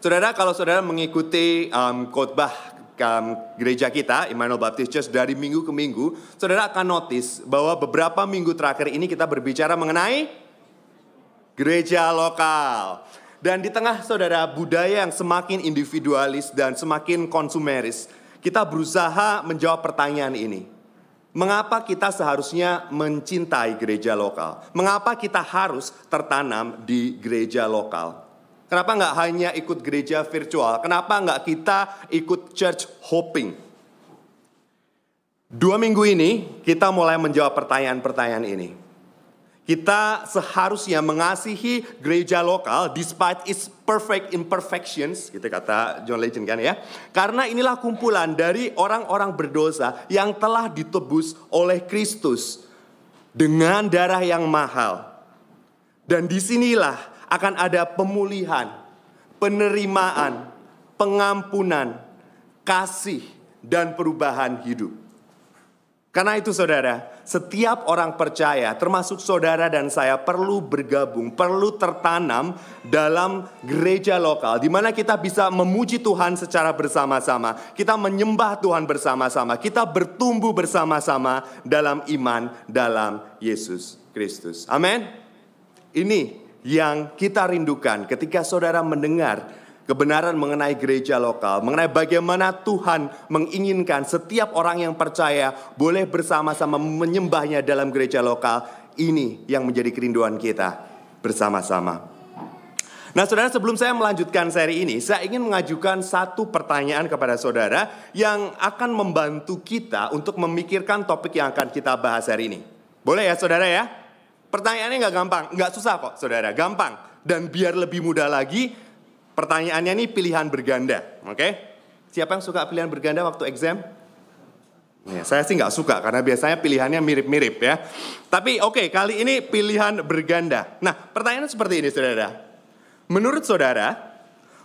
Saudara, kalau saudara mengikuti um, khotbah um, gereja kita, Emmanuel Baptist Church dari minggu ke minggu, saudara akan notice bahwa beberapa minggu terakhir ini kita berbicara mengenai gereja lokal. Dan di tengah saudara budaya yang semakin individualis dan semakin konsumeris, kita berusaha menjawab pertanyaan ini. Mengapa kita seharusnya mencintai gereja lokal? Mengapa kita harus tertanam di gereja lokal? Kenapa nggak hanya ikut gereja virtual? Kenapa nggak kita ikut church hopping? Dua minggu ini kita mulai menjawab pertanyaan-pertanyaan ini. Kita seharusnya mengasihi gereja lokal despite its perfect imperfections, gitu kata John Legend kan ya. Karena inilah kumpulan dari orang-orang berdosa yang telah ditebus oleh Kristus dengan darah yang mahal. Dan di sinilah akan ada pemulihan, penerimaan, pengampunan, kasih, dan perubahan hidup. Karena itu saudara, setiap orang percaya termasuk saudara dan saya perlu bergabung, perlu tertanam dalam gereja lokal di mana kita bisa memuji Tuhan secara bersama-sama, kita menyembah Tuhan bersama-sama, kita bertumbuh bersama-sama dalam iman dalam Yesus Kristus. Amin. Ini yang kita rindukan ketika saudara mendengar kebenaran mengenai gereja lokal, mengenai bagaimana Tuhan menginginkan setiap orang yang percaya boleh bersama-sama menyembahnya dalam gereja lokal. Ini yang menjadi kerinduan kita bersama-sama. Nah, saudara, sebelum saya melanjutkan seri ini, saya ingin mengajukan satu pertanyaan kepada saudara yang akan membantu kita untuk memikirkan topik yang akan kita bahas hari ini. Boleh ya, saudara ya? Pertanyaannya nggak gampang, nggak susah kok saudara, gampang. Dan biar lebih mudah lagi, pertanyaannya ini pilihan berganda, oke? Okay? Siapa yang suka pilihan berganda waktu exam? Ya, saya sih nggak suka karena biasanya pilihannya mirip-mirip ya. Tapi oke, okay, kali ini pilihan berganda. Nah, pertanyaannya seperti ini saudara. Menurut saudara,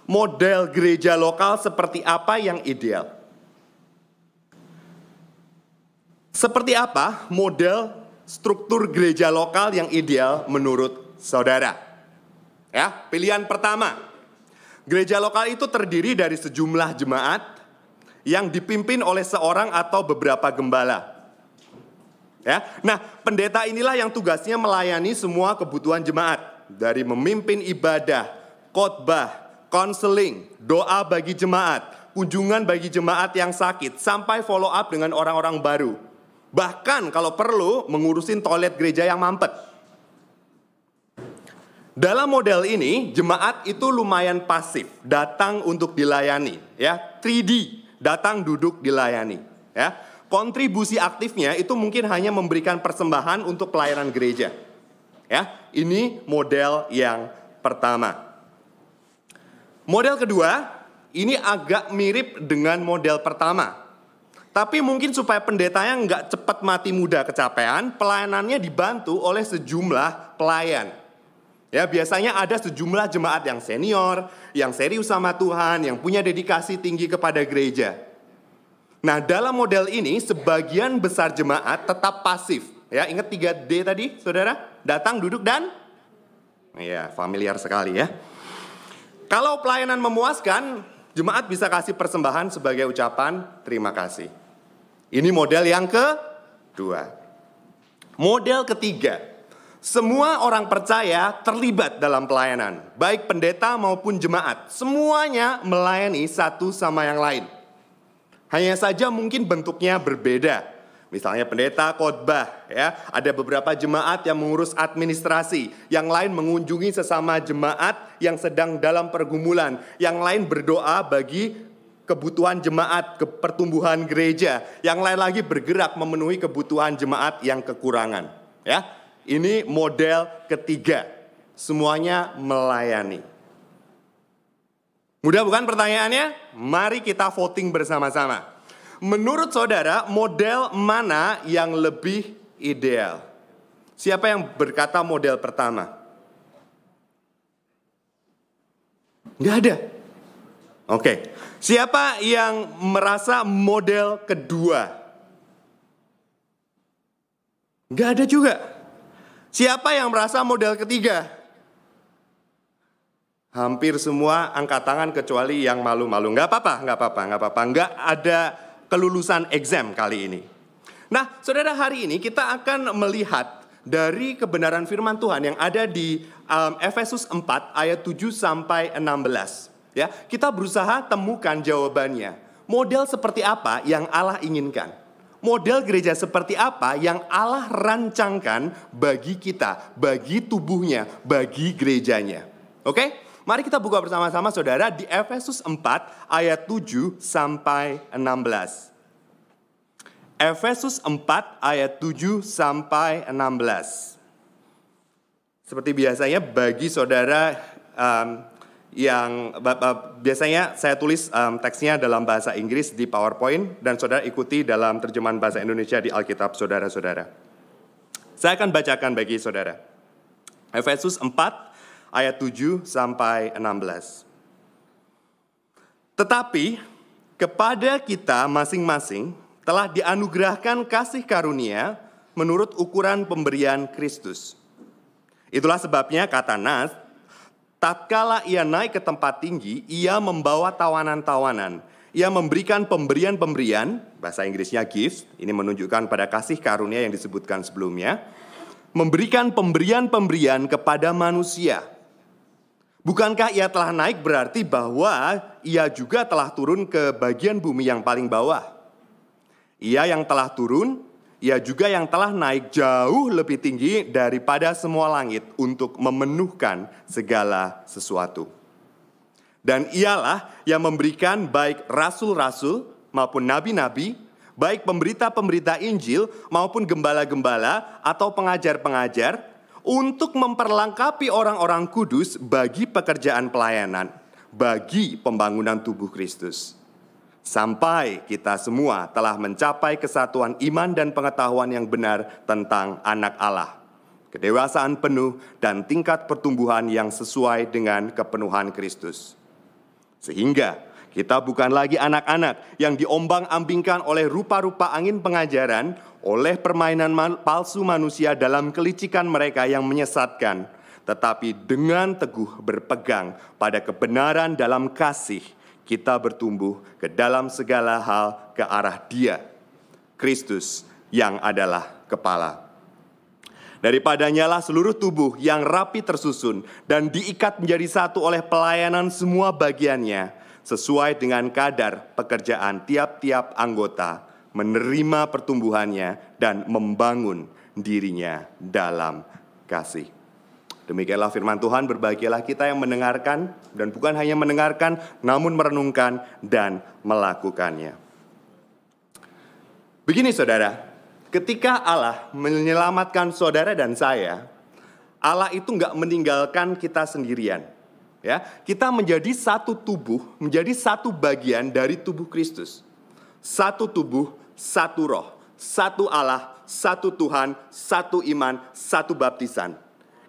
model gereja lokal seperti apa yang ideal? Seperti apa model struktur gereja lokal yang ideal menurut saudara? Ya, pilihan pertama. Gereja lokal itu terdiri dari sejumlah jemaat yang dipimpin oleh seorang atau beberapa gembala. Ya. Nah, pendeta inilah yang tugasnya melayani semua kebutuhan jemaat dari memimpin ibadah, khotbah, konseling, doa bagi jemaat, kunjungan bagi jemaat yang sakit sampai follow up dengan orang-orang baru Bahkan kalau perlu mengurusin toilet gereja yang mampet. Dalam model ini, jemaat itu lumayan pasif, datang untuk dilayani, ya. 3D, datang duduk dilayani, ya. Kontribusi aktifnya itu mungkin hanya memberikan persembahan untuk pelayanan gereja. Ya, ini model yang pertama. Model kedua, ini agak mirip dengan model pertama. Tapi mungkin supaya pendetanya nggak cepat mati muda kecapean, pelayanannya dibantu oleh sejumlah pelayan. Ya, biasanya ada sejumlah jemaat yang senior, yang serius sama Tuhan, yang punya dedikasi tinggi kepada gereja. Nah, dalam model ini sebagian besar jemaat tetap pasif. Ya, ingat 3D tadi, Saudara? Datang, duduk dan ya, familiar sekali ya. Kalau pelayanan memuaskan, jemaat bisa kasih persembahan sebagai ucapan terima kasih. Ini model yang kedua. Model ketiga, semua orang percaya terlibat dalam pelayanan, baik pendeta maupun jemaat. Semuanya melayani satu sama yang lain. Hanya saja mungkin bentuknya berbeda. Misalnya pendeta khotbah ya, ada beberapa jemaat yang mengurus administrasi, yang lain mengunjungi sesama jemaat yang sedang dalam pergumulan, yang lain berdoa bagi kebutuhan jemaat, ke pertumbuhan gereja, yang lain lagi bergerak memenuhi kebutuhan jemaat yang kekurangan. Ya, ini model ketiga. Semuanya melayani. Mudah bukan pertanyaannya? Mari kita voting bersama-sama. Menurut saudara, model mana yang lebih ideal? Siapa yang berkata model pertama? Gak ada. Oke, siapa yang merasa model kedua? Gak ada juga. Siapa yang merasa model ketiga? Hampir semua angkat tangan kecuali yang malu-malu. Nggak apa-apa, nggak apa-apa, nggak apa-apa. Nggak ada kelulusan exam kali ini. Nah, saudara hari ini kita akan melihat dari kebenaran firman Tuhan yang ada di um, Efesus 4 ayat 7 sampai 16. Ya, kita berusaha temukan jawabannya. Model seperti apa yang Allah inginkan? Model gereja seperti apa yang Allah rancangkan bagi kita, bagi tubuhnya, bagi gerejanya. Oke? Mari kita buka bersama-sama saudara di Efesus 4 ayat 7 sampai 16. Efesus 4 ayat 7 sampai 16. Seperti biasanya bagi saudara um, yang biasanya saya tulis um, teksnya dalam bahasa Inggris di PowerPoint dan saudara ikuti dalam terjemahan bahasa Indonesia di Alkitab saudara-saudara. Saya akan bacakan bagi saudara. Efesus 4 ayat 7 sampai 16. Tetapi kepada kita masing-masing telah dianugerahkan kasih karunia menurut ukuran pemberian Kristus. Itulah sebabnya kata Nas, tatkala ia naik ke tempat tinggi, ia membawa tawanan-tawanan. Ia memberikan pemberian-pemberian, bahasa Inggrisnya gift, ini menunjukkan pada kasih karunia yang disebutkan sebelumnya, memberikan pemberian-pemberian kepada manusia Bukankah ia telah naik berarti bahwa ia juga telah turun ke bagian bumi yang paling bawah? Ia yang telah turun, ia juga yang telah naik jauh lebih tinggi daripada semua langit untuk memenuhkan segala sesuatu. Dan ialah yang memberikan baik rasul-rasul maupun nabi-nabi, baik pemberita-pemberita Injil maupun gembala-gembala atau pengajar-pengajar, untuk memperlengkapi orang-orang kudus bagi pekerjaan pelayanan, bagi pembangunan tubuh Kristus. Sampai kita semua telah mencapai kesatuan iman dan pengetahuan yang benar tentang anak Allah. Kedewasaan penuh dan tingkat pertumbuhan yang sesuai dengan kepenuhan Kristus. Sehingga kita bukan lagi anak-anak yang diombang-ambingkan oleh rupa-rupa angin pengajaran, oleh permainan palsu manusia dalam kelicikan mereka yang menyesatkan, tetapi dengan teguh berpegang pada kebenaran dalam kasih, kita bertumbuh ke dalam segala hal ke arah Dia, Kristus yang adalah kepala. Daripadanya lah seluruh tubuh yang rapi tersusun dan diikat menjadi satu oleh pelayanan semua bagiannya, sesuai dengan kadar pekerjaan tiap-tiap anggota, menerima pertumbuhannya, dan membangun dirinya dalam kasih. Demikianlah firman Tuhan, berbahagialah kita yang mendengarkan, dan bukan hanya mendengarkan, namun merenungkan dan melakukannya. Begini saudara, ketika Allah menyelamatkan saudara dan saya, Allah itu nggak meninggalkan kita sendirian ya kita menjadi satu tubuh, menjadi satu bagian dari tubuh Kristus. Satu tubuh, satu roh, satu Allah, satu Tuhan, satu iman, satu baptisan.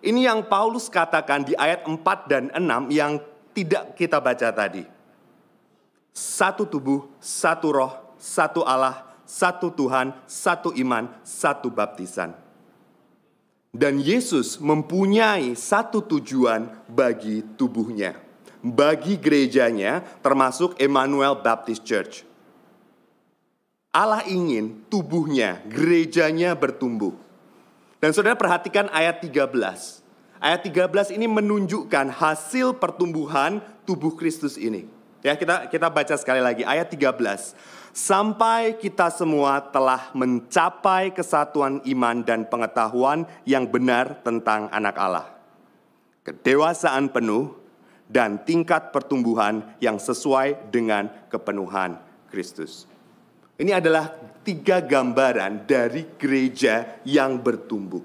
Ini yang Paulus katakan di ayat 4 dan 6 yang tidak kita baca tadi. Satu tubuh, satu roh, satu Allah, satu Tuhan, satu iman, satu baptisan. Dan Yesus mempunyai satu tujuan bagi tubuhnya, bagi gerejanya, termasuk Emmanuel Baptist Church. Allah ingin tubuhnya, gerejanya bertumbuh. Dan saudara perhatikan ayat 13. Ayat 13 ini menunjukkan hasil pertumbuhan tubuh Kristus ini. Ya, kita kita baca sekali lagi ayat 13 sampai kita semua telah mencapai kesatuan iman dan pengetahuan yang benar tentang anak Allah. Kedewasaan penuh dan tingkat pertumbuhan yang sesuai dengan kepenuhan Kristus. Ini adalah tiga gambaran dari gereja yang bertumbuh.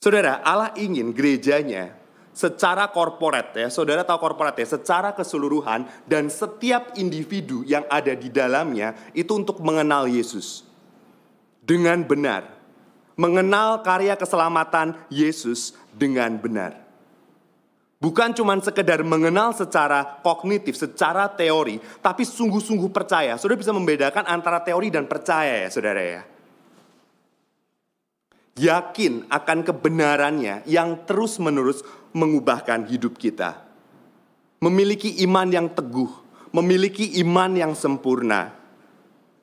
Saudara, Allah ingin gerejanya secara korporat ya, saudara tahu korporat ya, secara keseluruhan dan setiap individu yang ada di dalamnya itu untuk mengenal Yesus dengan benar, mengenal karya keselamatan Yesus dengan benar. Bukan cuma sekedar mengenal secara kognitif, secara teori, tapi sungguh-sungguh percaya. Saudara bisa membedakan antara teori dan percaya ya, saudara ya. yakin akan kebenarannya yang terus-menerus mengubahkan hidup kita. Memiliki iman yang teguh, memiliki iman yang sempurna,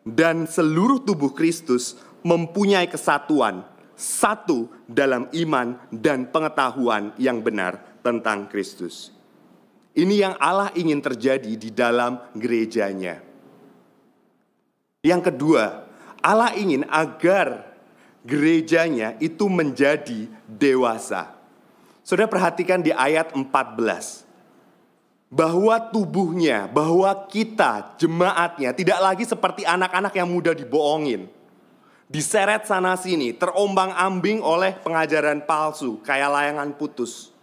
dan seluruh tubuh Kristus mempunyai kesatuan, satu dalam iman dan pengetahuan yang benar tentang Kristus. Ini yang Allah ingin terjadi di dalam gerejanya. Yang kedua, Allah ingin agar gerejanya itu menjadi dewasa. Saudara perhatikan di ayat 14. Bahwa tubuhnya, bahwa kita, jemaatnya tidak lagi seperti anak-anak yang mudah dibohongin. Diseret sana sini, terombang ambing oleh pengajaran palsu, kayak layangan putus.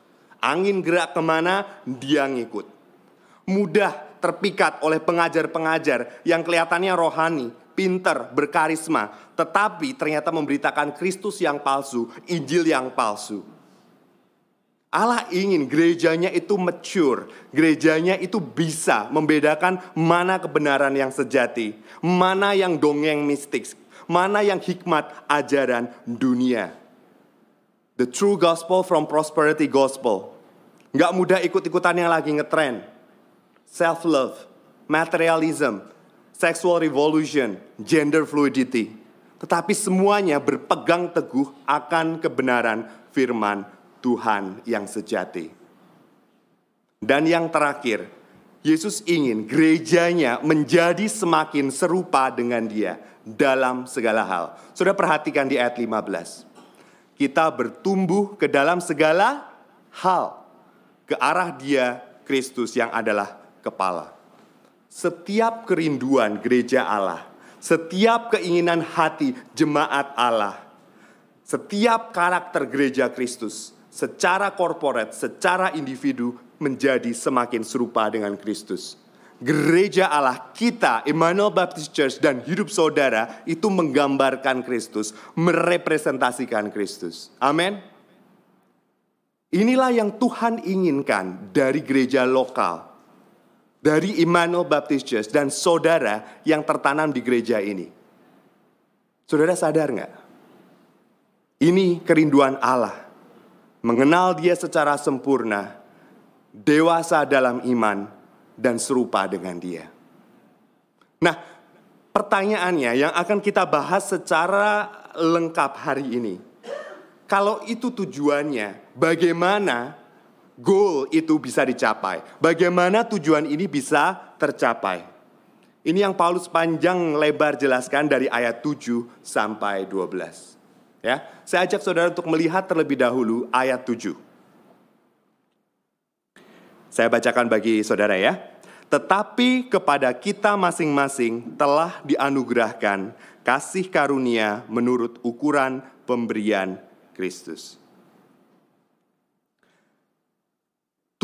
Angin gerak ke mana, dia ngikut. Mudah terpikat oleh pengajar-pengajar yang kelihatannya rohani, pinter, berkarisma, tetapi ternyata memberitakan Kristus yang palsu, Injil yang palsu. Allah ingin gerejanya itu mature, gerejanya itu bisa membedakan mana kebenaran yang sejati, mana yang dongeng mistik, mana yang hikmat ajaran dunia. The true gospel from prosperity gospel. Gak mudah ikut-ikutan yang lagi ngetren. Self love, materialism, sexual revolution, gender fluidity. Tetapi semuanya berpegang teguh akan kebenaran firman Tuhan yang sejati. Dan yang terakhir, Yesus ingin gerejanya menjadi semakin serupa dengan dia dalam segala hal. Sudah perhatikan di ayat 15. Kita bertumbuh ke dalam segala hal ke arah dia Kristus yang adalah kepala setiap kerinduan gereja Allah, setiap keinginan hati jemaat Allah, setiap karakter gereja Kristus secara korporat, secara individu menjadi semakin serupa dengan Kristus. Gereja Allah kita, Emmanuel Baptist Church dan hidup saudara itu menggambarkan Kristus, merepresentasikan Kristus. Amin. Inilah yang Tuhan inginkan dari gereja lokal dari Immanuel Baptist Church dan saudara yang tertanam di gereja ini. Saudara sadar nggak? Ini kerinduan Allah. Mengenal dia secara sempurna, dewasa dalam iman, dan serupa dengan dia. Nah, pertanyaannya yang akan kita bahas secara lengkap hari ini. Kalau itu tujuannya, bagaimana goal itu bisa dicapai. Bagaimana tujuan ini bisa tercapai? Ini yang Paulus panjang lebar jelaskan dari ayat 7 sampai 12. Ya, saya ajak saudara untuk melihat terlebih dahulu ayat 7. Saya bacakan bagi saudara ya. Tetapi kepada kita masing-masing telah dianugerahkan kasih karunia menurut ukuran pemberian Kristus.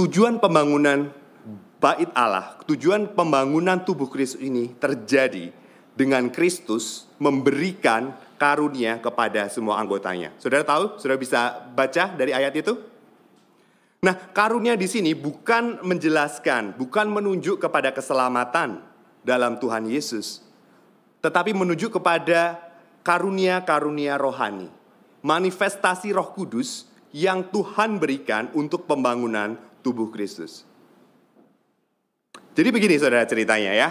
tujuan pembangunan bait Allah, tujuan pembangunan tubuh Kristus ini terjadi dengan Kristus memberikan karunia kepada semua anggotanya. Saudara tahu? Saudara bisa baca dari ayat itu? Nah, karunia di sini bukan menjelaskan, bukan menunjuk kepada keselamatan dalam Tuhan Yesus, tetapi menunjuk kepada karunia-karunia rohani, manifestasi Roh Kudus yang Tuhan berikan untuk pembangunan tubuh Kristus. Jadi begini saudara ceritanya ya.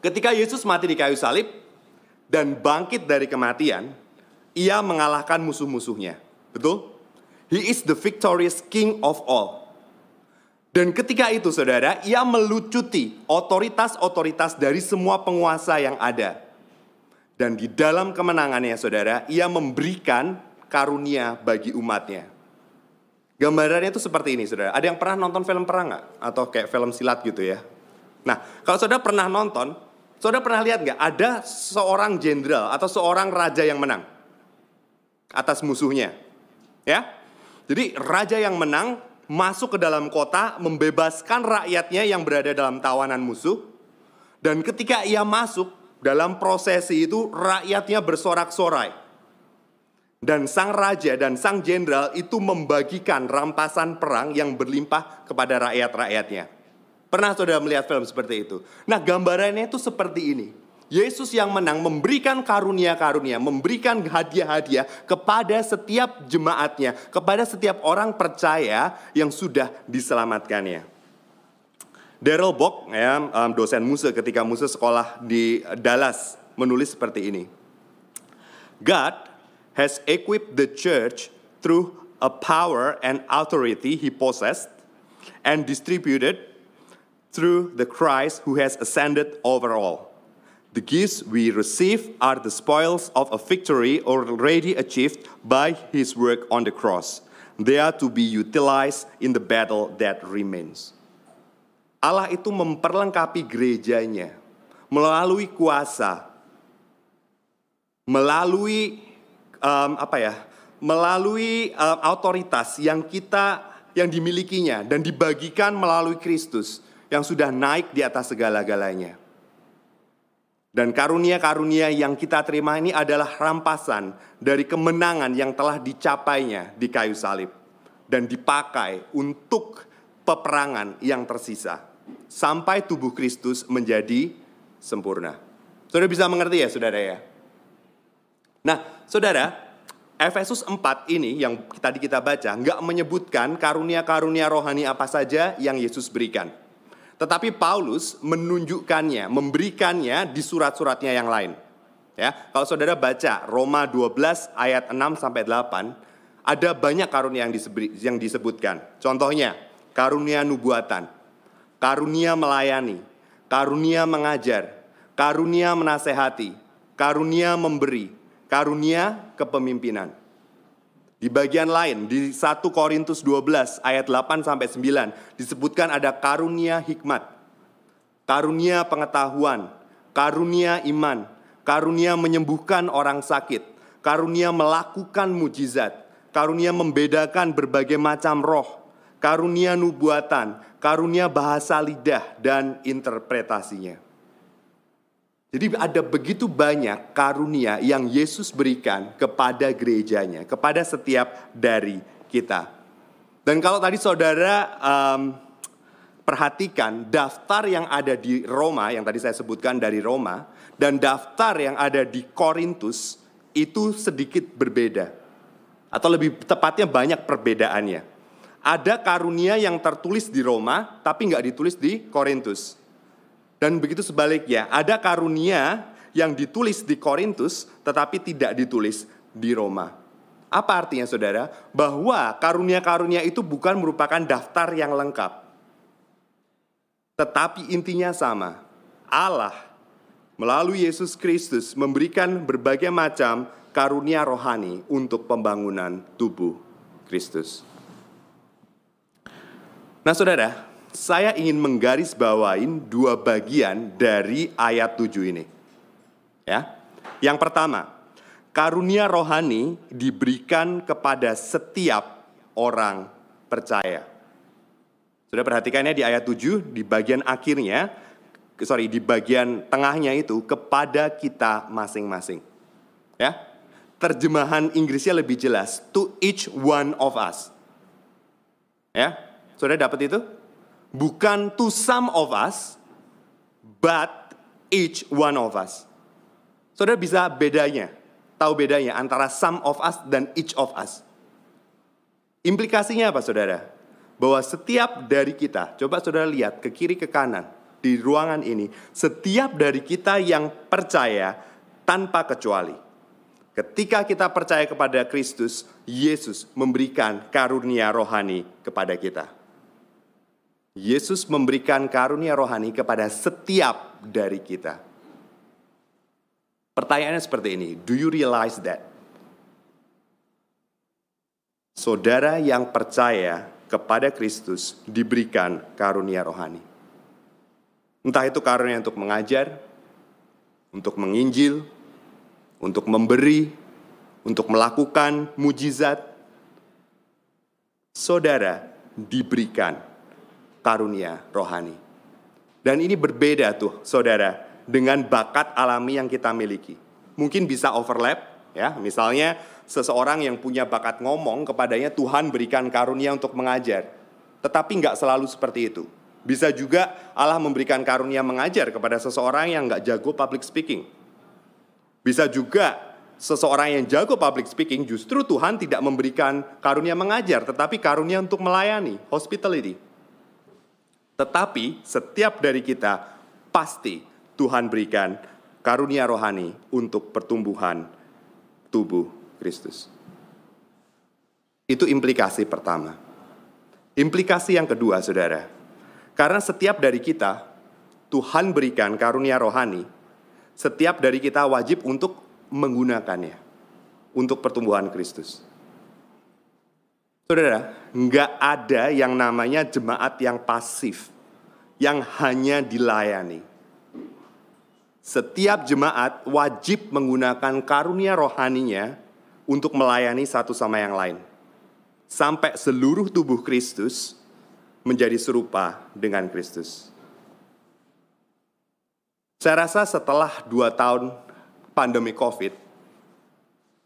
Ketika Yesus mati di kayu salib dan bangkit dari kematian, ia mengalahkan musuh-musuhnya. Betul? He is the victorious king of all. Dan ketika itu saudara, ia melucuti otoritas-otoritas dari semua penguasa yang ada. Dan di dalam kemenangannya saudara, ia memberikan karunia bagi umatnya. Gambarannya itu seperti ini, saudara. Ada yang pernah nonton film perang nggak? Atau kayak film silat gitu ya? Nah, kalau saudara pernah nonton, saudara pernah lihat nggak? Ada seorang jenderal atau seorang raja yang menang atas musuhnya, ya? Jadi raja yang menang masuk ke dalam kota, membebaskan rakyatnya yang berada dalam tawanan musuh, dan ketika ia masuk dalam prosesi itu, rakyatnya bersorak-sorai dan sang raja dan sang jenderal itu membagikan rampasan perang yang berlimpah kepada rakyat-rakyatnya. Pernah saudara melihat film seperti itu? Nah gambarannya itu seperti ini. Yesus yang menang memberikan karunia-karunia, memberikan hadiah-hadiah kepada setiap jemaatnya, kepada setiap orang percaya yang sudah diselamatkannya. Daryl Bock, ya, dosen Muse ketika Muse sekolah di Dallas, menulis seperti ini. God has equipped the church through a power and authority he possessed and distributed through the Christ who has ascended over all. The gifts we receive are the spoils of a victory already achieved by his work on the cross. They are to be utilized in the battle that remains. Allah itu memperlengkapi gerejanya melalui kuasa, melalui um, apa ya, melalui um, otoritas yang kita yang dimilikinya dan dibagikan melalui Kristus yang sudah naik di atas segala-galanya. Dan karunia-karunia yang kita terima ini adalah rampasan dari kemenangan yang telah dicapainya di kayu salib dan dipakai untuk peperangan yang tersisa sampai tubuh Kristus menjadi sempurna. Saudara bisa mengerti ya, Saudara ya? Nah, Saudara, Efesus 4 ini yang tadi kita baca nggak menyebutkan karunia-karunia rohani apa saja yang Yesus berikan. Tetapi Paulus menunjukkannya, memberikannya di surat-suratnya yang lain. Ya, kalau saudara baca Roma 12 ayat 6 sampai 8, ada banyak karunia yang, yang disebutkan. Contohnya, karunia nubuatan, karunia melayani, karunia mengajar, karunia menasehati, karunia memberi, karunia kepemimpinan. Di bagian lain, di 1 Korintus 12 ayat 8 sampai 9 disebutkan ada karunia hikmat, karunia pengetahuan, karunia iman, karunia menyembuhkan orang sakit, karunia melakukan mujizat, karunia membedakan berbagai macam roh, karunia nubuatan, karunia bahasa lidah dan interpretasinya. Jadi ada begitu banyak karunia yang Yesus berikan kepada gerejanya, kepada setiap dari kita. Dan kalau tadi saudara um, perhatikan daftar yang ada di Roma, yang tadi saya sebutkan dari Roma, dan daftar yang ada di Korintus itu sedikit berbeda. Atau lebih tepatnya banyak perbedaannya. Ada karunia yang tertulis di Roma, tapi nggak ditulis di Korintus. Dan begitu sebaliknya, ada karunia yang ditulis di Korintus tetapi tidak ditulis di Roma. Apa artinya saudara? Bahwa karunia-karunia itu bukan merupakan daftar yang lengkap. Tetapi intinya sama. Allah melalui Yesus Kristus memberikan berbagai macam karunia rohani untuk pembangunan tubuh Kristus. Nah saudara, saya ingin menggarisbawain dua bagian dari ayat 7 ini. Ya. Yang pertama, karunia rohani diberikan kepada setiap orang percaya. Sudah perhatikannya di ayat 7 di bagian akhirnya sorry di bagian tengahnya itu kepada kita masing-masing. Ya. Terjemahan Inggrisnya lebih jelas to each one of us. Ya. Sudah dapat itu? bukan to some of us, but each one of us. Saudara bisa bedanya, tahu bedanya antara some of us dan each of us. Implikasinya apa saudara? Bahwa setiap dari kita, coba saudara lihat ke kiri ke kanan di ruangan ini, setiap dari kita yang percaya tanpa kecuali. Ketika kita percaya kepada Kristus, Yesus memberikan karunia rohani kepada kita. Yesus memberikan karunia rohani kepada setiap dari kita. Pertanyaannya seperti ini, do you realize that? Saudara yang percaya kepada Kristus diberikan karunia rohani. Entah itu karunia untuk mengajar, untuk menginjil, untuk memberi, untuk melakukan mujizat. Saudara diberikan karunia rohani. Dan ini berbeda tuh saudara dengan bakat alami yang kita miliki. Mungkin bisa overlap ya, misalnya seseorang yang punya bakat ngomong kepadanya Tuhan berikan karunia untuk mengajar. Tetapi nggak selalu seperti itu. Bisa juga Allah memberikan karunia mengajar kepada seseorang yang nggak jago public speaking. Bisa juga seseorang yang jago public speaking justru Tuhan tidak memberikan karunia mengajar, tetapi karunia untuk melayani, hospitality. Tetapi setiap dari kita pasti Tuhan berikan karunia rohani untuk pertumbuhan tubuh Kristus. Itu implikasi pertama. Implikasi yang kedua, saudara, karena setiap dari kita, Tuhan berikan karunia rohani, setiap dari kita wajib untuk menggunakannya untuk pertumbuhan Kristus. Saudara, nggak ada yang namanya jemaat yang pasif, yang hanya dilayani. Setiap jemaat wajib menggunakan karunia rohaninya untuk melayani satu sama yang lain. Sampai seluruh tubuh Kristus menjadi serupa dengan Kristus. Saya rasa setelah dua tahun pandemi COVID,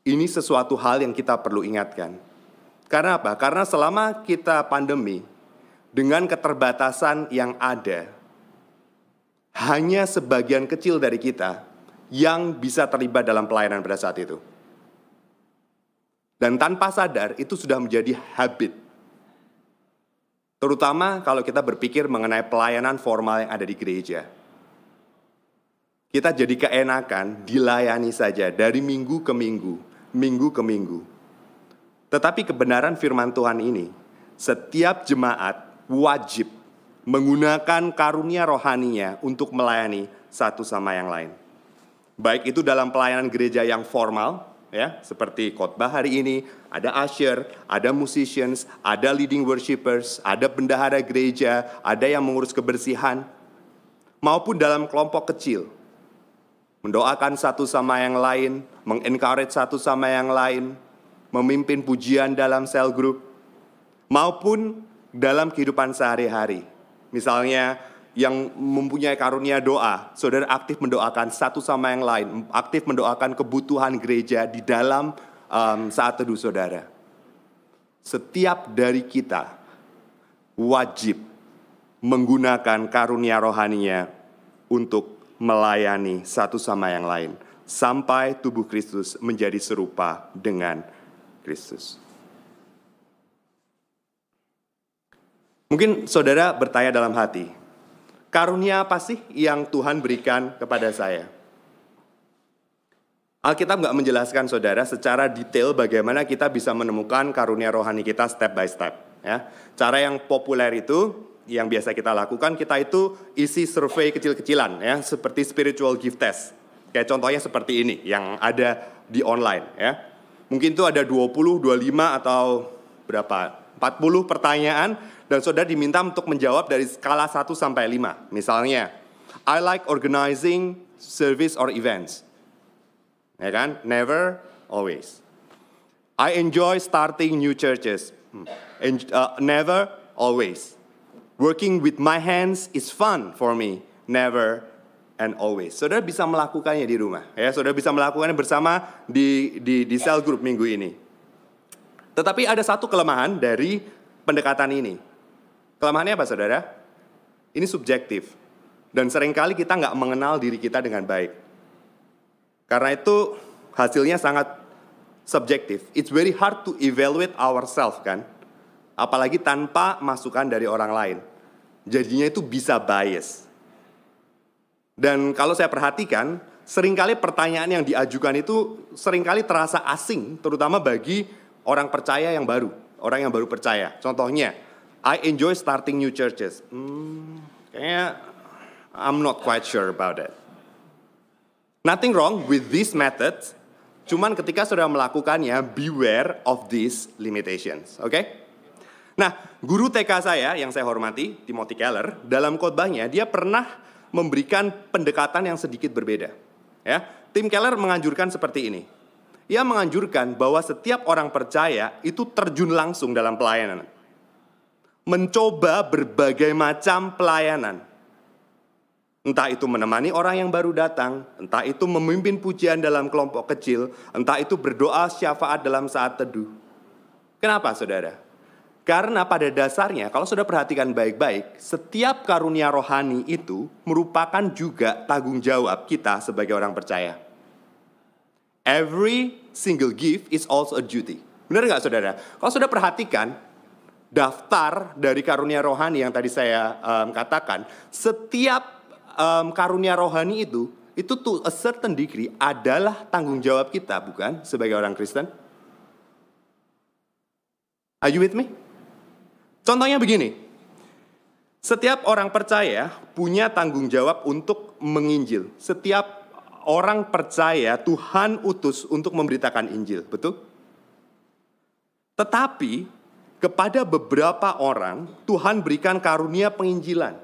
ini sesuatu hal yang kita perlu ingatkan. Karena apa? Karena selama kita pandemi, dengan keterbatasan yang ada, hanya sebagian kecil dari kita yang bisa terlibat dalam pelayanan pada saat itu. Dan tanpa sadar, itu sudah menjadi habit Terutama kalau kita berpikir mengenai pelayanan formal yang ada di gereja. Kita jadi keenakan dilayani saja dari minggu ke minggu, minggu ke minggu. Tetapi kebenaran firman Tuhan ini, setiap jemaat wajib menggunakan karunia rohaninya untuk melayani satu sama yang lain. Baik itu dalam pelayanan gereja yang formal, ya seperti khotbah hari ini ada usher, ada musicians, ada leading worshippers, ada bendahara gereja, ada yang mengurus kebersihan maupun dalam kelompok kecil mendoakan satu sama yang lain, mengencourage satu sama yang lain, memimpin pujian dalam cell group maupun dalam kehidupan sehari-hari. Misalnya yang mempunyai karunia doa, saudara aktif mendoakan satu sama yang lain, aktif mendoakan kebutuhan gereja di dalam um, saat teduh saudara. Setiap dari kita wajib menggunakan karunia rohaninya untuk melayani satu sama yang lain sampai tubuh Kristus menjadi serupa dengan Kristus. Mungkin saudara bertanya dalam hati, Karunia apa sih yang Tuhan berikan kepada saya? Alkitab nggak menjelaskan saudara secara detail bagaimana kita bisa menemukan karunia rohani kita step by step. Ya, cara yang populer itu yang biasa kita lakukan kita itu isi survei kecil-kecilan ya seperti spiritual gift test. Kayak contohnya seperti ini yang ada di online ya. Mungkin itu ada 20, 25 atau berapa? 40 pertanyaan dan saudara diminta untuk menjawab dari skala 1 sampai 5. Misalnya, I like organizing service or events. Ya kan? Never, always. I enjoy starting new churches. And, hmm. uh, never, always. Working with my hands is fun for me. Never, and always. Saudara bisa melakukannya di rumah. Ya, saudara bisa melakukannya bersama di di di cell group minggu ini. Tetapi ada satu kelemahan dari pendekatan ini. Kelemahannya apa saudara? Ini subjektif. Dan sering kali kita nggak mengenal diri kita dengan baik. Karena itu hasilnya sangat subjektif. It's very hard to evaluate ourselves kan. Apalagi tanpa masukan dari orang lain. Jadinya itu bisa bias. Dan kalau saya perhatikan, sering kali pertanyaan yang diajukan itu sering kali terasa asing, terutama bagi orang percaya yang baru, orang yang baru percaya. Contohnya, I enjoy starting new churches. Hmm, kayaknya I'm not quite sure about it. Nothing wrong with this method, cuman ketika sudah melakukannya, beware of these limitations. Oke? Okay? Nah, guru TK saya yang saya hormati, Timothy Keller, dalam khotbahnya dia pernah memberikan pendekatan yang sedikit berbeda. Ya, Tim Keller menganjurkan seperti ini. Ia menganjurkan bahwa setiap orang percaya itu terjun langsung dalam pelayanan mencoba berbagai macam pelayanan. Entah itu menemani orang yang baru datang, entah itu memimpin pujian dalam kelompok kecil, entah itu berdoa syafaat dalam saat teduh. Kenapa saudara? Karena pada dasarnya, kalau sudah perhatikan baik-baik, setiap karunia rohani itu merupakan juga tanggung jawab kita sebagai orang percaya. Every single gift is also a duty. Benar nggak saudara? Kalau sudah perhatikan, daftar dari karunia rohani yang tadi saya um, katakan, setiap um, karunia rohani itu, itu to a certain degree adalah tanggung jawab kita, bukan? Sebagai orang Kristen. Are you with me? Contohnya begini, setiap orang percaya punya tanggung jawab untuk menginjil. Setiap orang percaya Tuhan utus untuk memberitakan Injil, betul? Tetapi kepada beberapa orang Tuhan berikan karunia penginjilan.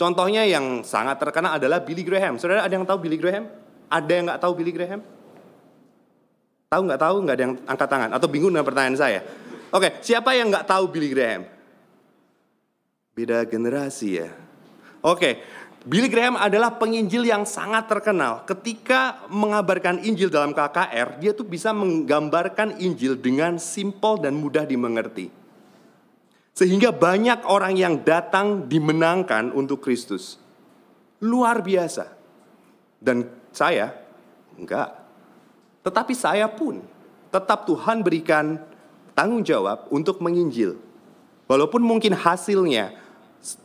Contohnya yang sangat terkenal adalah Billy Graham. Saudara ada yang tahu Billy Graham? Ada yang nggak tahu Billy Graham? Tahu nggak tahu? Nggak ada yang angkat tangan atau bingung dengan pertanyaan saya? Oke, siapa yang nggak tahu Billy Graham? Beda generasi ya. Oke, Billy Graham adalah penginjil yang sangat terkenal. Ketika mengabarkan Injil dalam KKR, dia tuh bisa menggambarkan Injil dengan simpel dan mudah dimengerti. Sehingga banyak orang yang datang dimenangkan untuk Kristus. Luar biasa. Dan saya enggak. Tetapi saya pun tetap Tuhan berikan tanggung jawab untuk menginjil. Walaupun mungkin hasilnya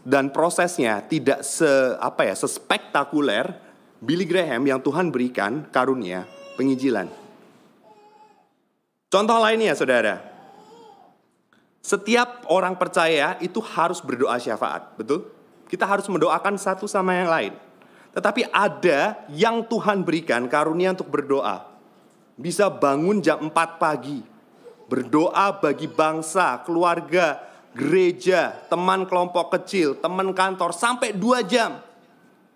dan prosesnya tidak se apa ya sespektakuler Billy Graham yang Tuhan berikan karunia penginjilan. Contoh lainnya saudara, setiap orang percaya itu harus berdoa syafaat, betul? Kita harus mendoakan satu sama yang lain. Tetapi ada yang Tuhan berikan karunia untuk berdoa. Bisa bangun jam 4 pagi, berdoa bagi bangsa, keluarga, gereja, teman kelompok kecil, teman kantor sampai dua jam.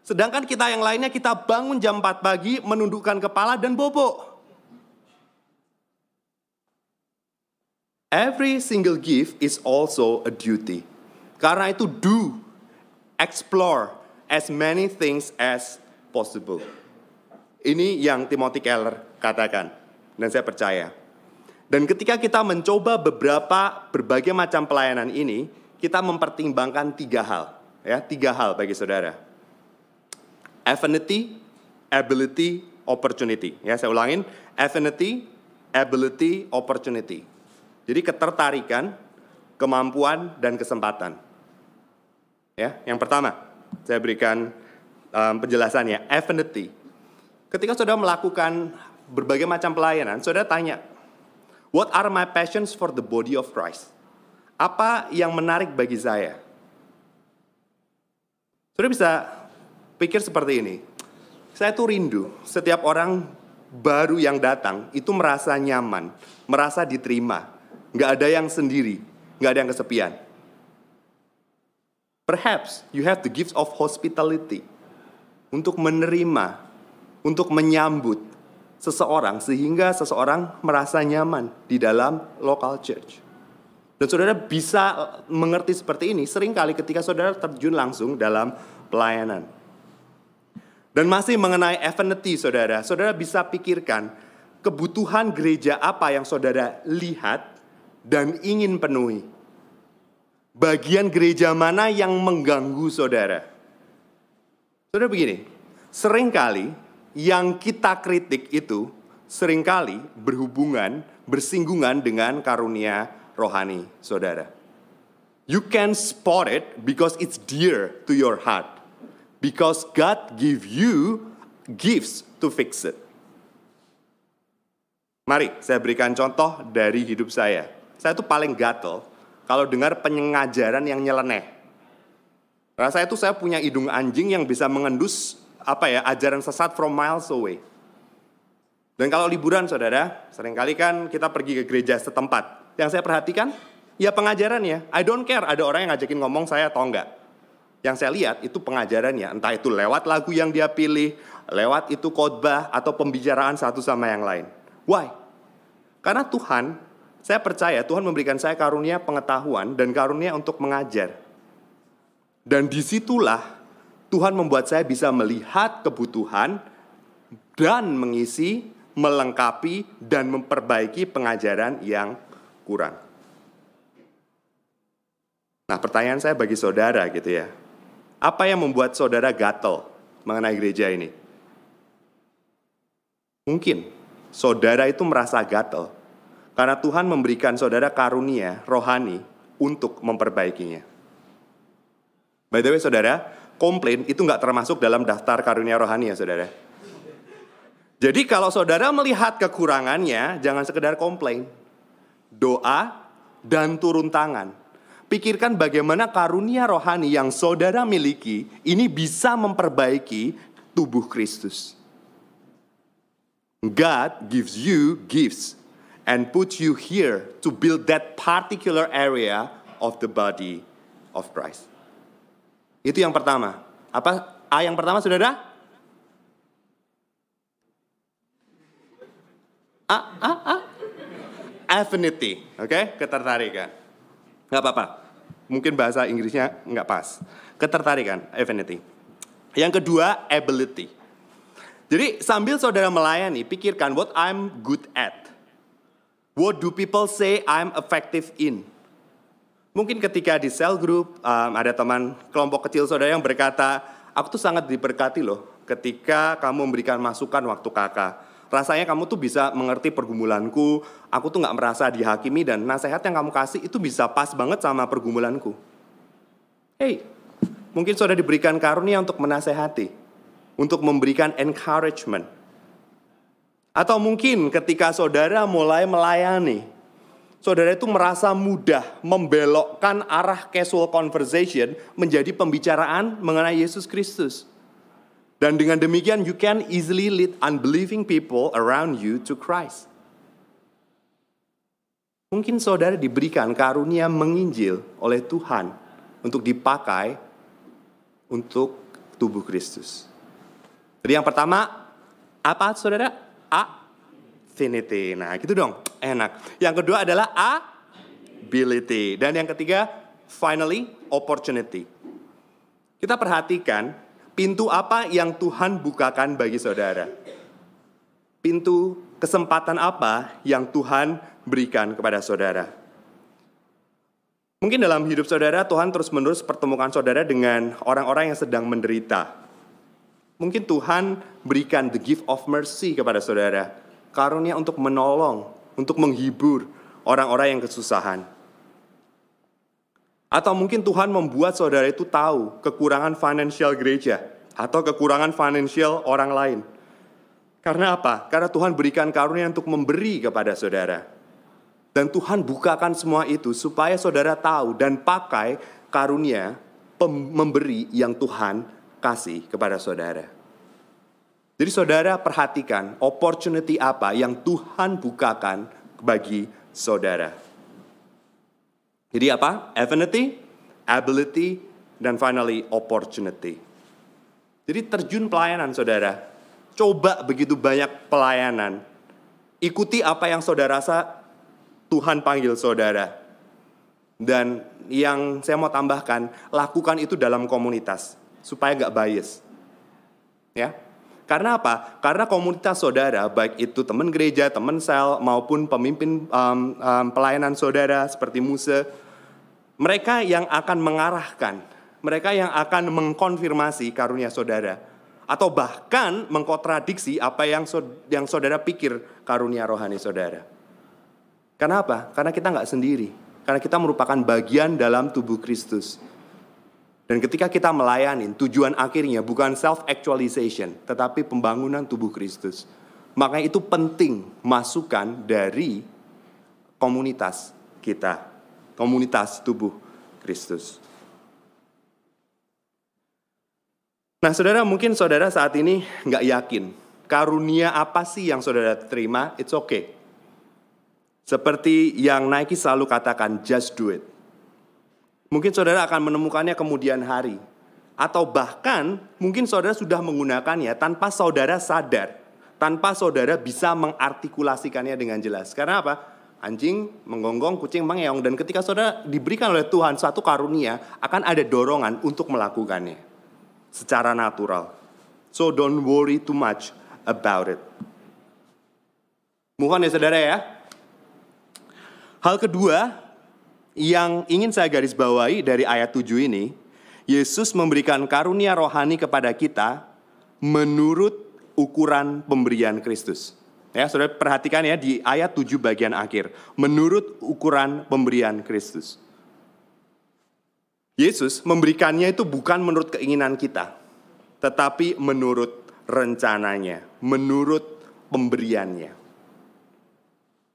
Sedangkan kita yang lainnya kita bangun jam 4 pagi, menundukkan kepala dan bobo. Every single gift is also a duty. Karena itu do, explore as many things as possible. Ini yang Timothy Keller katakan. Dan saya percaya. Dan ketika kita mencoba beberapa berbagai macam pelayanan ini, kita mempertimbangkan tiga hal, ya tiga hal bagi saudara. Affinity, ability, opportunity. Ya saya ulangin, affinity, ability, opportunity. Jadi ketertarikan, kemampuan dan kesempatan. Ya, yang pertama saya berikan um, penjelasannya, affinity. Ketika saudara melakukan berbagai macam pelayanan, saudara tanya, What are my passions for the body of Christ? Apa yang menarik bagi saya? Sudah bisa pikir seperti ini. Saya tuh rindu setiap orang baru yang datang itu merasa nyaman, merasa diterima. Nggak ada yang sendiri, nggak ada yang kesepian. Perhaps you have the gift of hospitality untuk menerima, untuk menyambut, seseorang sehingga seseorang merasa nyaman di dalam local church. Dan saudara bisa mengerti seperti ini sering kali ketika saudara terjun langsung dalam pelayanan. Dan masih mengenai affinity saudara, saudara bisa pikirkan kebutuhan gereja apa yang saudara lihat dan ingin penuhi. Bagian gereja mana yang mengganggu saudara? Saudara begini, sering kali yang kita kritik itu sering kali berhubungan, bersinggungan dengan karunia rohani, saudara. You can spot it because it's dear to your heart. Because God give you gifts to fix it. Mari saya berikan contoh dari hidup saya. Saya tuh paling gatel kalau dengar pengajaran yang nyeleneh. Karena saya tuh saya punya hidung anjing yang bisa mengendus apa ya ajaran sesat from miles away. Dan kalau liburan saudara, sering kali kan kita pergi ke gereja setempat. Yang saya perhatikan, ya pengajarannya. I don't care ada orang yang ngajakin ngomong saya atau enggak. Yang saya lihat itu pengajarannya, entah itu lewat lagu yang dia pilih, lewat itu khotbah atau pembicaraan satu sama yang lain. Why? Karena Tuhan, saya percaya Tuhan memberikan saya karunia pengetahuan dan karunia untuk mengajar. Dan di situlah Tuhan membuat saya bisa melihat kebutuhan dan mengisi, melengkapi, dan memperbaiki pengajaran yang kurang. Nah pertanyaan saya bagi saudara gitu ya. Apa yang membuat saudara gatel mengenai gereja ini? Mungkin saudara itu merasa gatel karena Tuhan memberikan saudara karunia rohani untuk memperbaikinya. By the way saudara, komplain itu nggak termasuk dalam daftar karunia rohani ya saudara. Jadi kalau saudara melihat kekurangannya, jangan sekedar komplain. Doa dan turun tangan. Pikirkan bagaimana karunia rohani yang saudara miliki ini bisa memperbaiki tubuh Kristus. God gives you gifts and put you here to build that particular area of the body of Christ. Itu yang pertama. Apa A yang pertama saudara? A, A, A. Affinity, oke? Okay? Ketertarikan. Gak apa-apa. Mungkin bahasa Inggrisnya nggak pas. Ketertarikan, affinity. Yang kedua, ability. Jadi sambil saudara melayani, pikirkan what I'm good at. What do people say I'm effective in? Mungkin ketika di cell group um, ada teman kelompok kecil saudara yang berkata, aku tuh sangat diberkati loh ketika kamu memberikan masukan waktu kakak. Rasanya kamu tuh bisa mengerti pergumulanku, aku tuh nggak merasa dihakimi dan nasihat yang kamu kasih itu bisa pas banget sama pergumulanku. Hey, mungkin saudara diberikan karunia untuk menasehati, untuk memberikan encouragement, atau mungkin ketika saudara mulai melayani, saudara itu merasa mudah membelokkan arah casual conversation menjadi pembicaraan mengenai Yesus Kristus. Dan dengan demikian you can easily lead unbelieving people around you to Christ. Mungkin saudara diberikan karunia menginjil oleh Tuhan untuk dipakai untuk tubuh Kristus. Jadi yang pertama, apa saudara? affinity. Nah, gitu dong. Enak. Yang kedua adalah ability. Dan yang ketiga, finally, opportunity. Kita perhatikan pintu apa yang Tuhan bukakan bagi saudara. Pintu kesempatan apa yang Tuhan berikan kepada saudara. Mungkin dalam hidup saudara Tuhan terus-menerus pertemukan saudara dengan orang-orang yang sedang menderita Mungkin Tuhan berikan the gift of mercy kepada saudara. Karunia untuk menolong, untuk menghibur orang-orang yang kesusahan. Atau mungkin Tuhan membuat saudara itu tahu kekurangan financial gereja atau kekurangan financial orang lain. Karena apa? Karena Tuhan berikan karunia untuk memberi kepada saudara. Dan Tuhan bukakan semua itu supaya saudara tahu dan pakai karunia memberi yang Tuhan kasih kepada saudara. Jadi saudara perhatikan opportunity apa yang Tuhan bukakan bagi saudara. Jadi apa? Affinity, ability, dan finally opportunity. Jadi terjun pelayanan saudara. Coba begitu banyak pelayanan. Ikuti apa yang saudara rasa Tuhan panggil saudara. Dan yang saya mau tambahkan, lakukan itu dalam komunitas supaya nggak bias. Ya, karena apa? Karena komunitas saudara, baik itu teman gereja, teman sel, maupun pemimpin um, um, pelayanan saudara seperti Musa, mereka yang akan mengarahkan, mereka yang akan mengkonfirmasi karunia saudara, atau bahkan mengkontradiksi apa yang yang saudara pikir karunia rohani saudara. Karena apa? Karena kita nggak sendiri. Karena kita merupakan bagian dalam tubuh Kristus. Dan ketika kita melayani, tujuan akhirnya bukan self-actualization, tetapi pembangunan tubuh Kristus. Makanya itu penting masukan dari komunitas kita, komunitas tubuh Kristus. Nah saudara mungkin saudara saat ini nggak yakin karunia apa sih yang saudara terima, it's okay. Seperti yang Nike selalu katakan, just do it. Mungkin saudara akan menemukannya kemudian hari. Atau bahkan mungkin saudara sudah menggunakannya tanpa saudara sadar. Tanpa saudara bisa mengartikulasikannya dengan jelas. Karena apa? Anjing menggonggong, kucing mengeong. Dan ketika saudara diberikan oleh Tuhan satu karunia, akan ada dorongan untuk melakukannya. Secara natural. So don't worry too much about it. Mohon ya saudara ya. Hal kedua, yang ingin saya garis bawahi dari ayat 7 ini, Yesus memberikan karunia rohani kepada kita menurut ukuran pemberian Kristus. Ya, Saudara perhatikan ya di ayat 7 bagian akhir, menurut ukuran pemberian Kristus. Yesus memberikannya itu bukan menurut keinginan kita, tetapi menurut rencananya, menurut pemberiannya.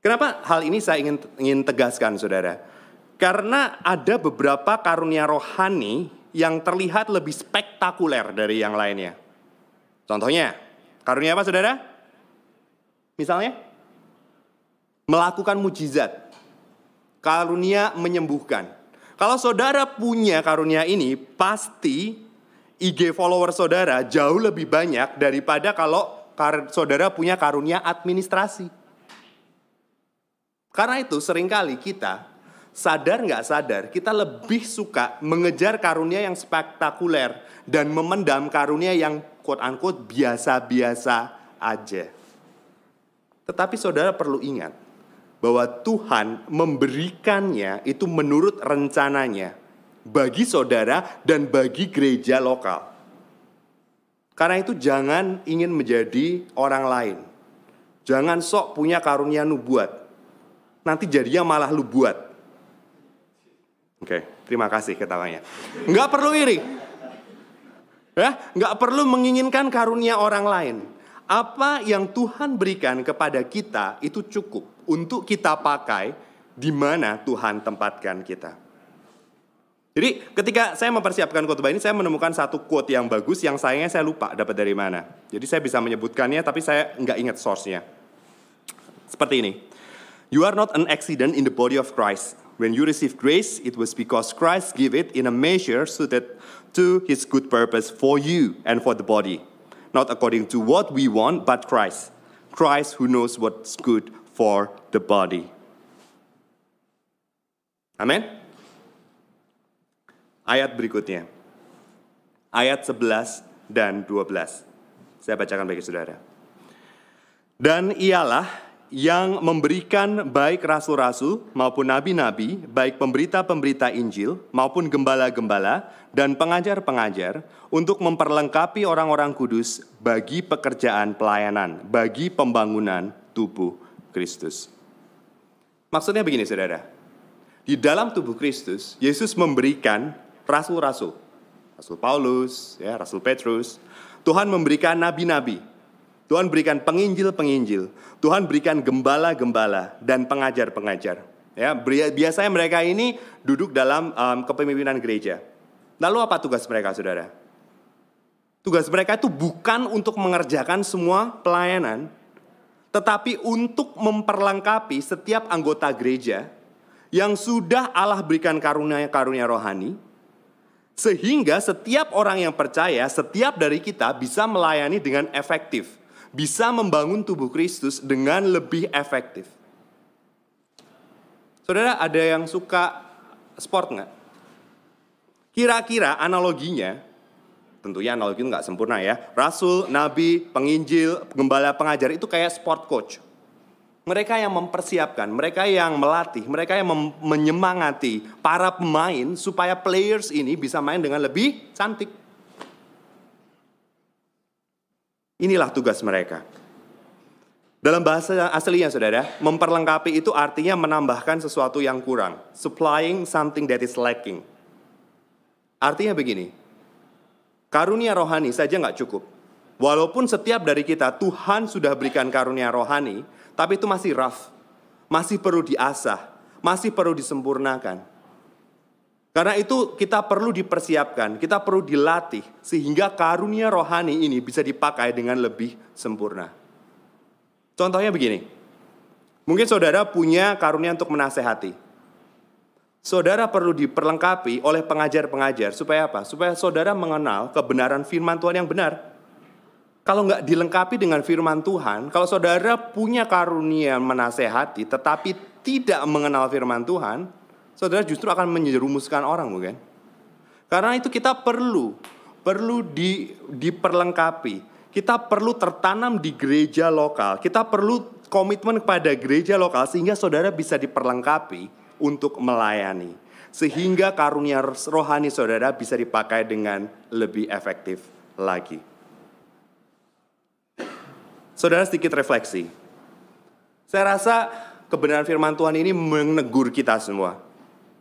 Kenapa hal ini saya ingin ingin tegaskan, Saudara? Karena ada beberapa karunia rohani yang terlihat lebih spektakuler dari yang lainnya. Contohnya, karunia apa saudara? Misalnya, melakukan mujizat. Karunia menyembuhkan. Kalau saudara punya karunia ini, pasti IG follower saudara jauh lebih banyak daripada kalau saudara punya karunia administrasi. Karena itu sering kali kita sadar nggak sadar, kita lebih suka mengejar karunia yang spektakuler dan memendam karunia yang quote unquote biasa-biasa aja. Tetapi saudara perlu ingat bahwa Tuhan memberikannya itu menurut rencananya bagi saudara dan bagi gereja lokal. Karena itu jangan ingin menjadi orang lain. Jangan sok punya karunia nubuat. Nanti jadinya malah lu buat. Oke, terima kasih ketawanya. Nggak perlu iri. Ya, nggak perlu menginginkan karunia orang lain. Apa yang Tuhan berikan kepada kita itu cukup untuk kita pakai di mana Tuhan tempatkan kita. Jadi ketika saya mempersiapkan khotbah ini saya menemukan satu quote yang bagus yang sayangnya saya lupa dapat dari mana. Jadi saya bisa menyebutkannya tapi saya nggak ingat source-nya. Seperti ini. You are not an accident in the body of Christ. When you receive grace, it was because Christ gave it in a measure suited to his good purpose for you and for the body. Not according to what we want, but Christ. Christ who knows what's good for the body. Amin. Ayat berikutnya. Ayat 11 dan 12. Saya bacakan bagi saudara. Dan ialah yang memberikan baik rasul-rasul maupun nabi-nabi, baik pemberita-pemberita Injil maupun gembala-gembala dan pengajar-pengajar untuk memperlengkapi orang-orang kudus bagi pekerjaan pelayanan, bagi pembangunan tubuh Kristus. Maksudnya begini saudara, di dalam tubuh Kristus, Yesus memberikan rasul-rasul, Rasul Paulus, ya, Rasul Petrus, Tuhan memberikan nabi-nabi, Tuhan berikan penginjil-penginjil, Tuhan berikan gembala-gembala dan pengajar-pengajar. Ya, biasanya mereka ini duduk dalam um, kepemimpinan gereja. Lalu apa tugas mereka, saudara? Tugas mereka itu bukan untuk mengerjakan semua pelayanan, tetapi untuk memperlengkapi setiap anggota gereja yang sudah Allah berikan karunia-karunia rohani, sehingga setiap orang yang percaya, setiap dari kita bisa melayani dengan efektif bisa membangun tubuh Kristus dengan lebih efektif. Saudara, ada yang suka sport nggak? Kira-kira analoginya, tentunya analogi itu nggak sempurna ya. Rasul, nabi, penginjil, gembala, pengajar itu kayak sport coach. Mereka yang mempersiapkan, mereka yang melatih, mereka yang menyemangati para pemain supaya players ini bisa main dengan lebih cantik. Inilah tugas mereka. Dalam bahasa aslinya saudara, memperlengkapi itu artinya menambahkan sesuatu yang kurang. Supplying something that is lacking. Artinya begini, karunia rohani saja nggak cukup. Walaupun setiap dari kita Tuhan sudah berikan karunia rohani, tapi itu masih rough, masih perlu diasah, masih perlu disempurnakan. Karena itu kita perlu dipersiapkan, kita perlu dilatih sehingga karunia rohani ini bisa dipakai dengan lebih sempurna. Contohnya begini. Mungkin saudara punya karunia untuk menasehati. Saudara perlu diperlengkapi oleh pengajar-pengajar supaya apa? Supaya saudara mengenal kebenaran firman Tuhan yang benar. Kalau nggak dilengkapi dengan firman Tuhan, kalau saudara punya karunia menasehati tetapi tidak mengenal firman Tuhan, saudara justru akan menjerumuskan orang bukan? Karena itu kita perlu perlu di, diperlengkapi. Kita perlu tertanam di gereja lokal. Kita perlu komitmen kepada gereja lokal sehingga saudara bisa diperlengkapi untuk melayani. Sehingga karunia rohani saudara bisa dipakai dengan lebih efektif lagi. Saudara sedikit refleksi. Saya rasa kebenaran firman Tuhan ini menegur kita semua.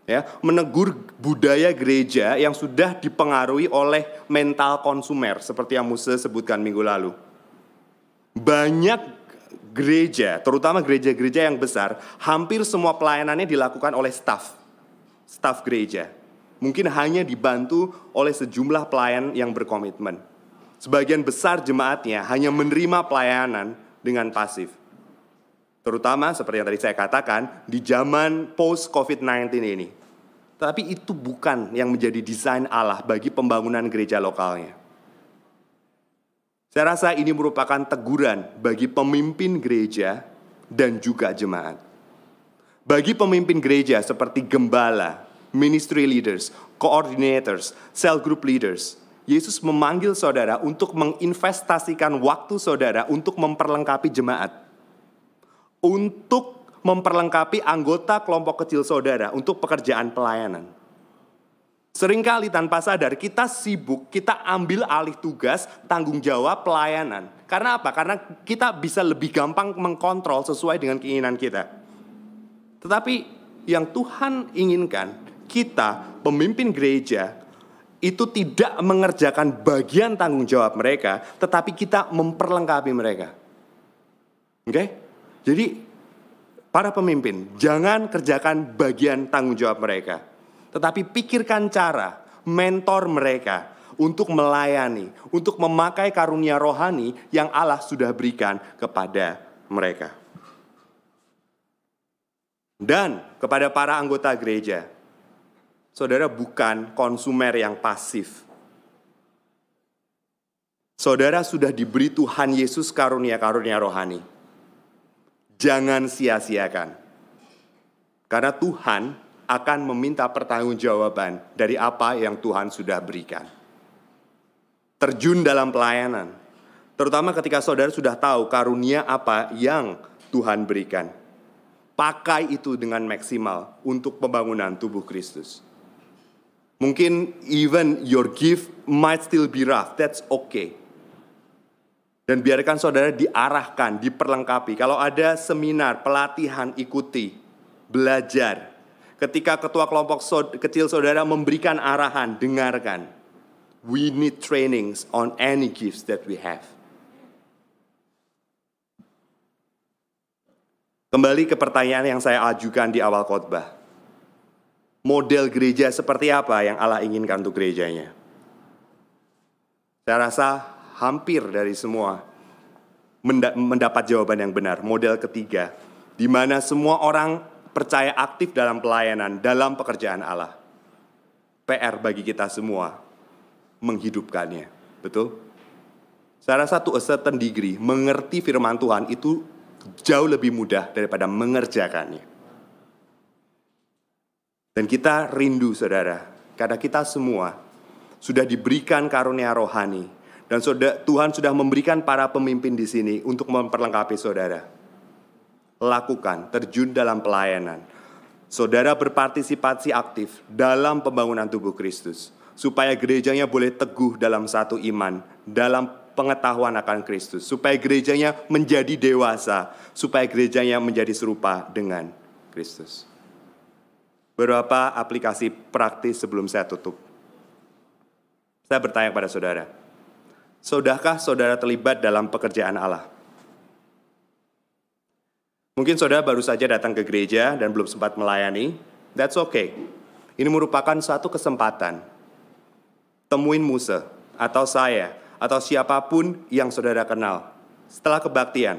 Ya, menegur budaya gereja yang sudah dipengaruhi oleh mental konsumer seperti yang Musa sebutkan minggu lalu. Banyak gereja, terutama gereja-gereja yang besar, hampir semua pelayanannya dilakukan oleh staff. Staff gereja. Mungkin hanya dibantu oleh sejumlah pelayan yang berkomitmen. Sebagian besar jemaatnya hanya menerima pelayanan dengan pasif. Terutama seperti yang tadi saya katakan di zaman post COVID-19 ini. Tapi itu bukan yang menjadi desain Allah bagi pembangunan gereja lokalnya. Saya rasa ini merupakan teguran bagi pemimpin gereja dan juga jemaat. Bagi pemimpin gereja seperti gembala, ministry leaders, coordinators, cell group leaders, Yesus memanggil saudara untuk menginvestasikan waktu saudara untuk memperlengkapi jemaat. Untuk memperlengkapi anggota kelompok kecil saudara untuk pekerjaan pelayanan. Seringkali tanpa sadar kita sibuk, kita ambil alih tugas, tanggung jawab pelayanan. Karena apa? Karena kita bisa lebih gampang mengkontrol sesuai dengan keinginan kita. Tetapi yang Tuhan inginkan, kita pemimpin gereja itu tidak mengerjakan bagian tanggung jawab mereka, tetapi kita memperlengkapi mereka. Oke? Okay? Jadi para pemimpin jangan kerjakan bagian tanggung jawab mereka, tetapi pikirkan cara mentor mereka untuk melayani, untuk memakai karunia rohani yang Allah sudah berikan kepada mereka. Dan kepada para anggota gereja, saudara bukan konsumer yang pasif. Saudara sudah diberi Tuhan Yesus karunia-karunia rohani. Jangan sia-siakan. Karena Tuhan akan meminta pertanggungjawaban dari apa yang Tuhan sudah berikan. Terjun dalam pelayanan, terutama ketika saudara sudah tahu karunia apa yang Tuhan berikan. Pakai itu dengan maksimal untuk pembangunan tubuh Kristus. Mungkin even your gift might still be rough, that's okay. Dan biarkan saudara diarahkan, diperlengkapi. Kalau ada seminar, pelatihan, ikuti, belajar. Ketika ketua kelompok kecil saudara memberikan arahan, dengarkan. We need trainings on any gifts that we have. Kembali ke pertanyaan yang saya ajukan di awal khotbah model gereja seperti apa yang Allah inginkan untuk gerejanya. Saya rasa hampir dari semua mendapat jawaban yang benar. Model ketiga, di mana semua orang percaya aktif dalam pelayanan, dalam pekerjaan Allah. PR bagi kita semua menghidupkannya. Betul? Saya rasa to a certain degree, mengerti firman Tuhan itu jauh lebih mudah daripada mengerjakannya. Dan kita rindu saudara, karena kita semua sudah diberikan karunia rohani. Dan Tuhan sudah memberikan para pemimpin di sini untuk memperlengkapi saudara. Lakukan, terjun dalam pelayanan. Saudara berpartisipasi aktif dalam pembangunan tubuh Kristus. Supaya gerejanya boleh teguh dalam satu iman, dalam pengetahuan akan Kristus. Supaya gerejanya menjadi dewasa, supaya gerejanya menjadi serupa dengan Kristus. Beberapa aplikasi praktis sebelum saya tutup. Saya bertanya kepada saudara, Sudahkah saudara terlibat dalam pekerjaan Allah? Mungkin saudara baru saja datang ke gereja dan belum sempat melayani. That's okay. Ini merupakan suatu kesempatan. Temuin Musa atau saya atau siapa pun yang saudara kenal. Setelah kebaktian,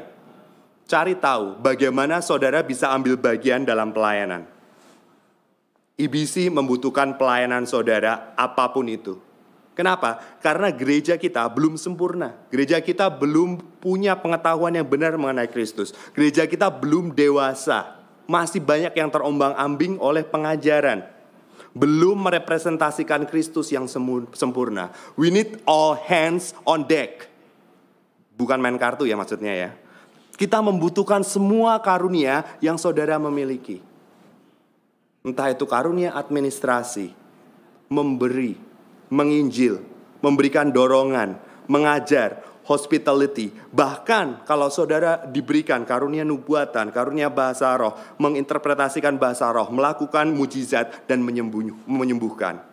cari tahu bagaimana saudara bisa ambil bagian dalam pelayanan. IBC membutuhkan pelayanan saudara apa pun itu. Kenapa? Karena gereja kita belum sempurna. Gereja kita belum punya pengetahuan yang benar mengenai Kristus. Gereja kita belum dewasa. Masih banyak yang terombang-ambing oleh pengajaran. Belum merepresentasikan Kristus yang sempurna. We need all hands on deck. Bukan main kartu ya maksudnya ya. Kita membutuhkan semua karunia yang saudara memiliki. Entah itu karunia administrasi, memberi, menginjil, memberikan dorongan, mengajar, hospitality. Bahkan kalau saudara diberikan karunia nubuatan, karunia bahasa roh, menginterpretasikan bahasa roh, melakukan mujizat dan menyembuhkan.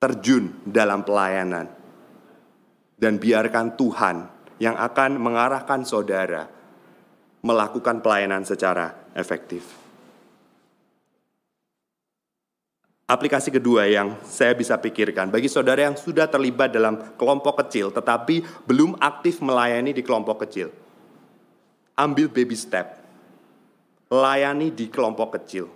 Terjun dalam pelayanan. Dan biarkan Tuhan yang akan mengarahkan saudara melakukan pelayanan secara efektif. Aplikasi kedua yang saya bisa pikirkan bagi saudara yang sudah terlibat dalam kelompok kecil tetapi belum aktif melayani di kelompok kecil. Ambil baby step. Layani di kelompok kecil.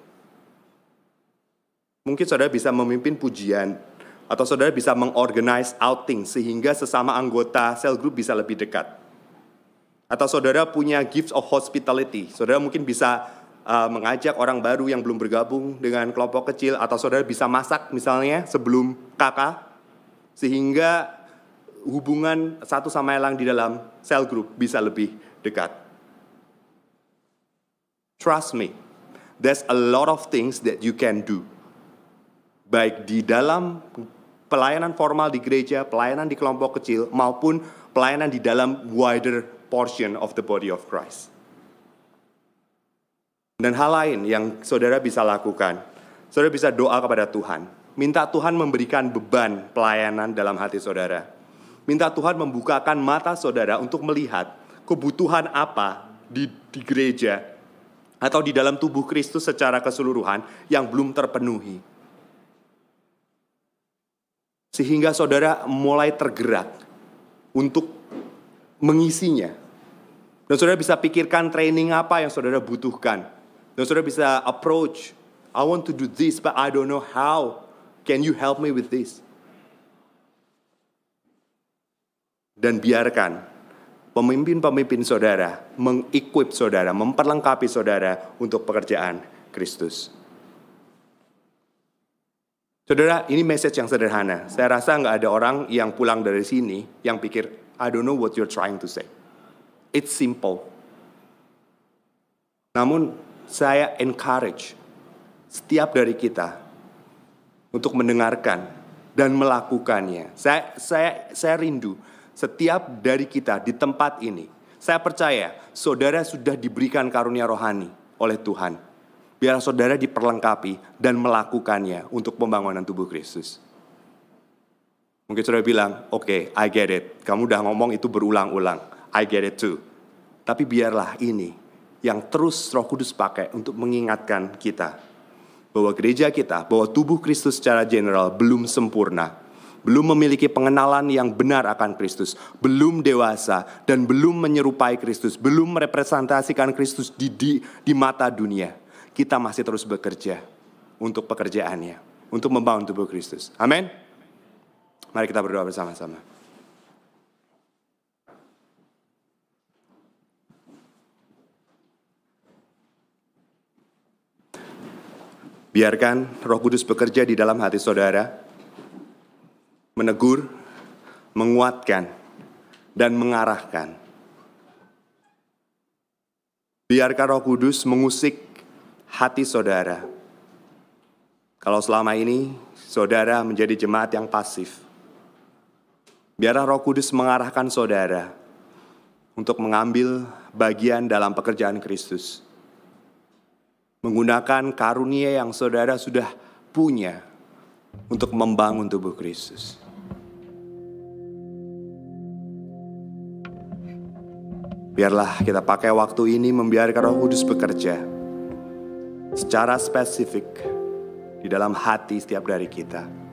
Mungkin saudara bisa memimpin pujian atau saudara bisa mengorganize outing sehingga sesama anggota cell group bisa lebih dekat. Atau saudara punya gifts of hospitality. Saudara mungkin bisa uh, mengajak orang baru yang belum bergabung dengan kelompok kecil atau saudara bisa masak misalnya sebelum kakak sehingga hubungan satu sama lain di dalam cell group bisa lebih dekat. Trust me, there's a lot of things that you can do. Baik di dalam pelayanan formal di gereja, pelayanan di kelompok kecil, maupun pelayanan di dalam wider portion of the body of Christ. Dan hal lain yang saudara bisa lakukan, saudara bisa doa kepada Tuhan. Minta Tuhan memberikan beban pelayanan dalam hati saudara. Minta Tuhan membukakan mata saudara untuk melihat kebutuhan apa di, di gereja atau di dalam tubuh Kristus secara keseluruhan yang belum terpenuhi. Sehingga saudara mulai tergerak untuk mengisinya. Dan saudara bisa pikirkan training apa yang saudara butuhkan dan saudara bisa approach, I want to do this but I don't know how. Can you help me with this? Dan biarkan pemimpin-pemimpin saudara mengequip saudara, memperlengkapi saudara untuk pekerjaan Kristus. Saudara, ini message yang sederhana. Saya rasa nggak ada orang yang pulang dari sini yang pikir, I don't know what you're trying to say. It's simple. Namun saya encourage setiap dari kita untuk mendengarkan dan melakukannya. Saya saya saya rindu setiap dari kita di tempat ini. Saya percaya saudara sudah diberikan karunia rohani oleh Tuhan. Biar saudara diperlengkapi dan melakukannya untuk pembangunan tubuh Kristus. Mungkin saudara bilang, oke, okay, I get it. Kamu udah ngomong itu berulang-ulang. I get it too. Tapi biarlah ini yang terus Roh Kudus pakai untuk mengingatkan kita bahwa gereja kita, bahwa tubuh Kristus secara general belum sempurna, belum memiliki pengenalan yang benar akan Kristus, belum dewasa dan belum menyerupai Kristus, belum merepresentasikan Kristus di, di, di mata dunia. Kita masih terus bekerja untuk pekerjaannya, untuk membangun tubuh Kristus. Amin. Mari kita berdoa bersama-sama. Biarkan Roh Kudus bekerja di dalam hati saudara, menegur, menguatkan, dan mengarahkan. Biarkan Roh Kudus mengusik hati saudara. Kalau selama ini saudara menjadi jemaat yang pasif, biarlah Roh Kudus mengarahkan saudara untuk mengambil bagian dalam pekerjaan Kristus menggunakan karunia yang saudara sudah punya untuk membangun tubuh Kristus. Biarlah kita pakai waktu ini membiarkan Roh Kudus bekerja secara spesifik di dalam hati setiap dari kita.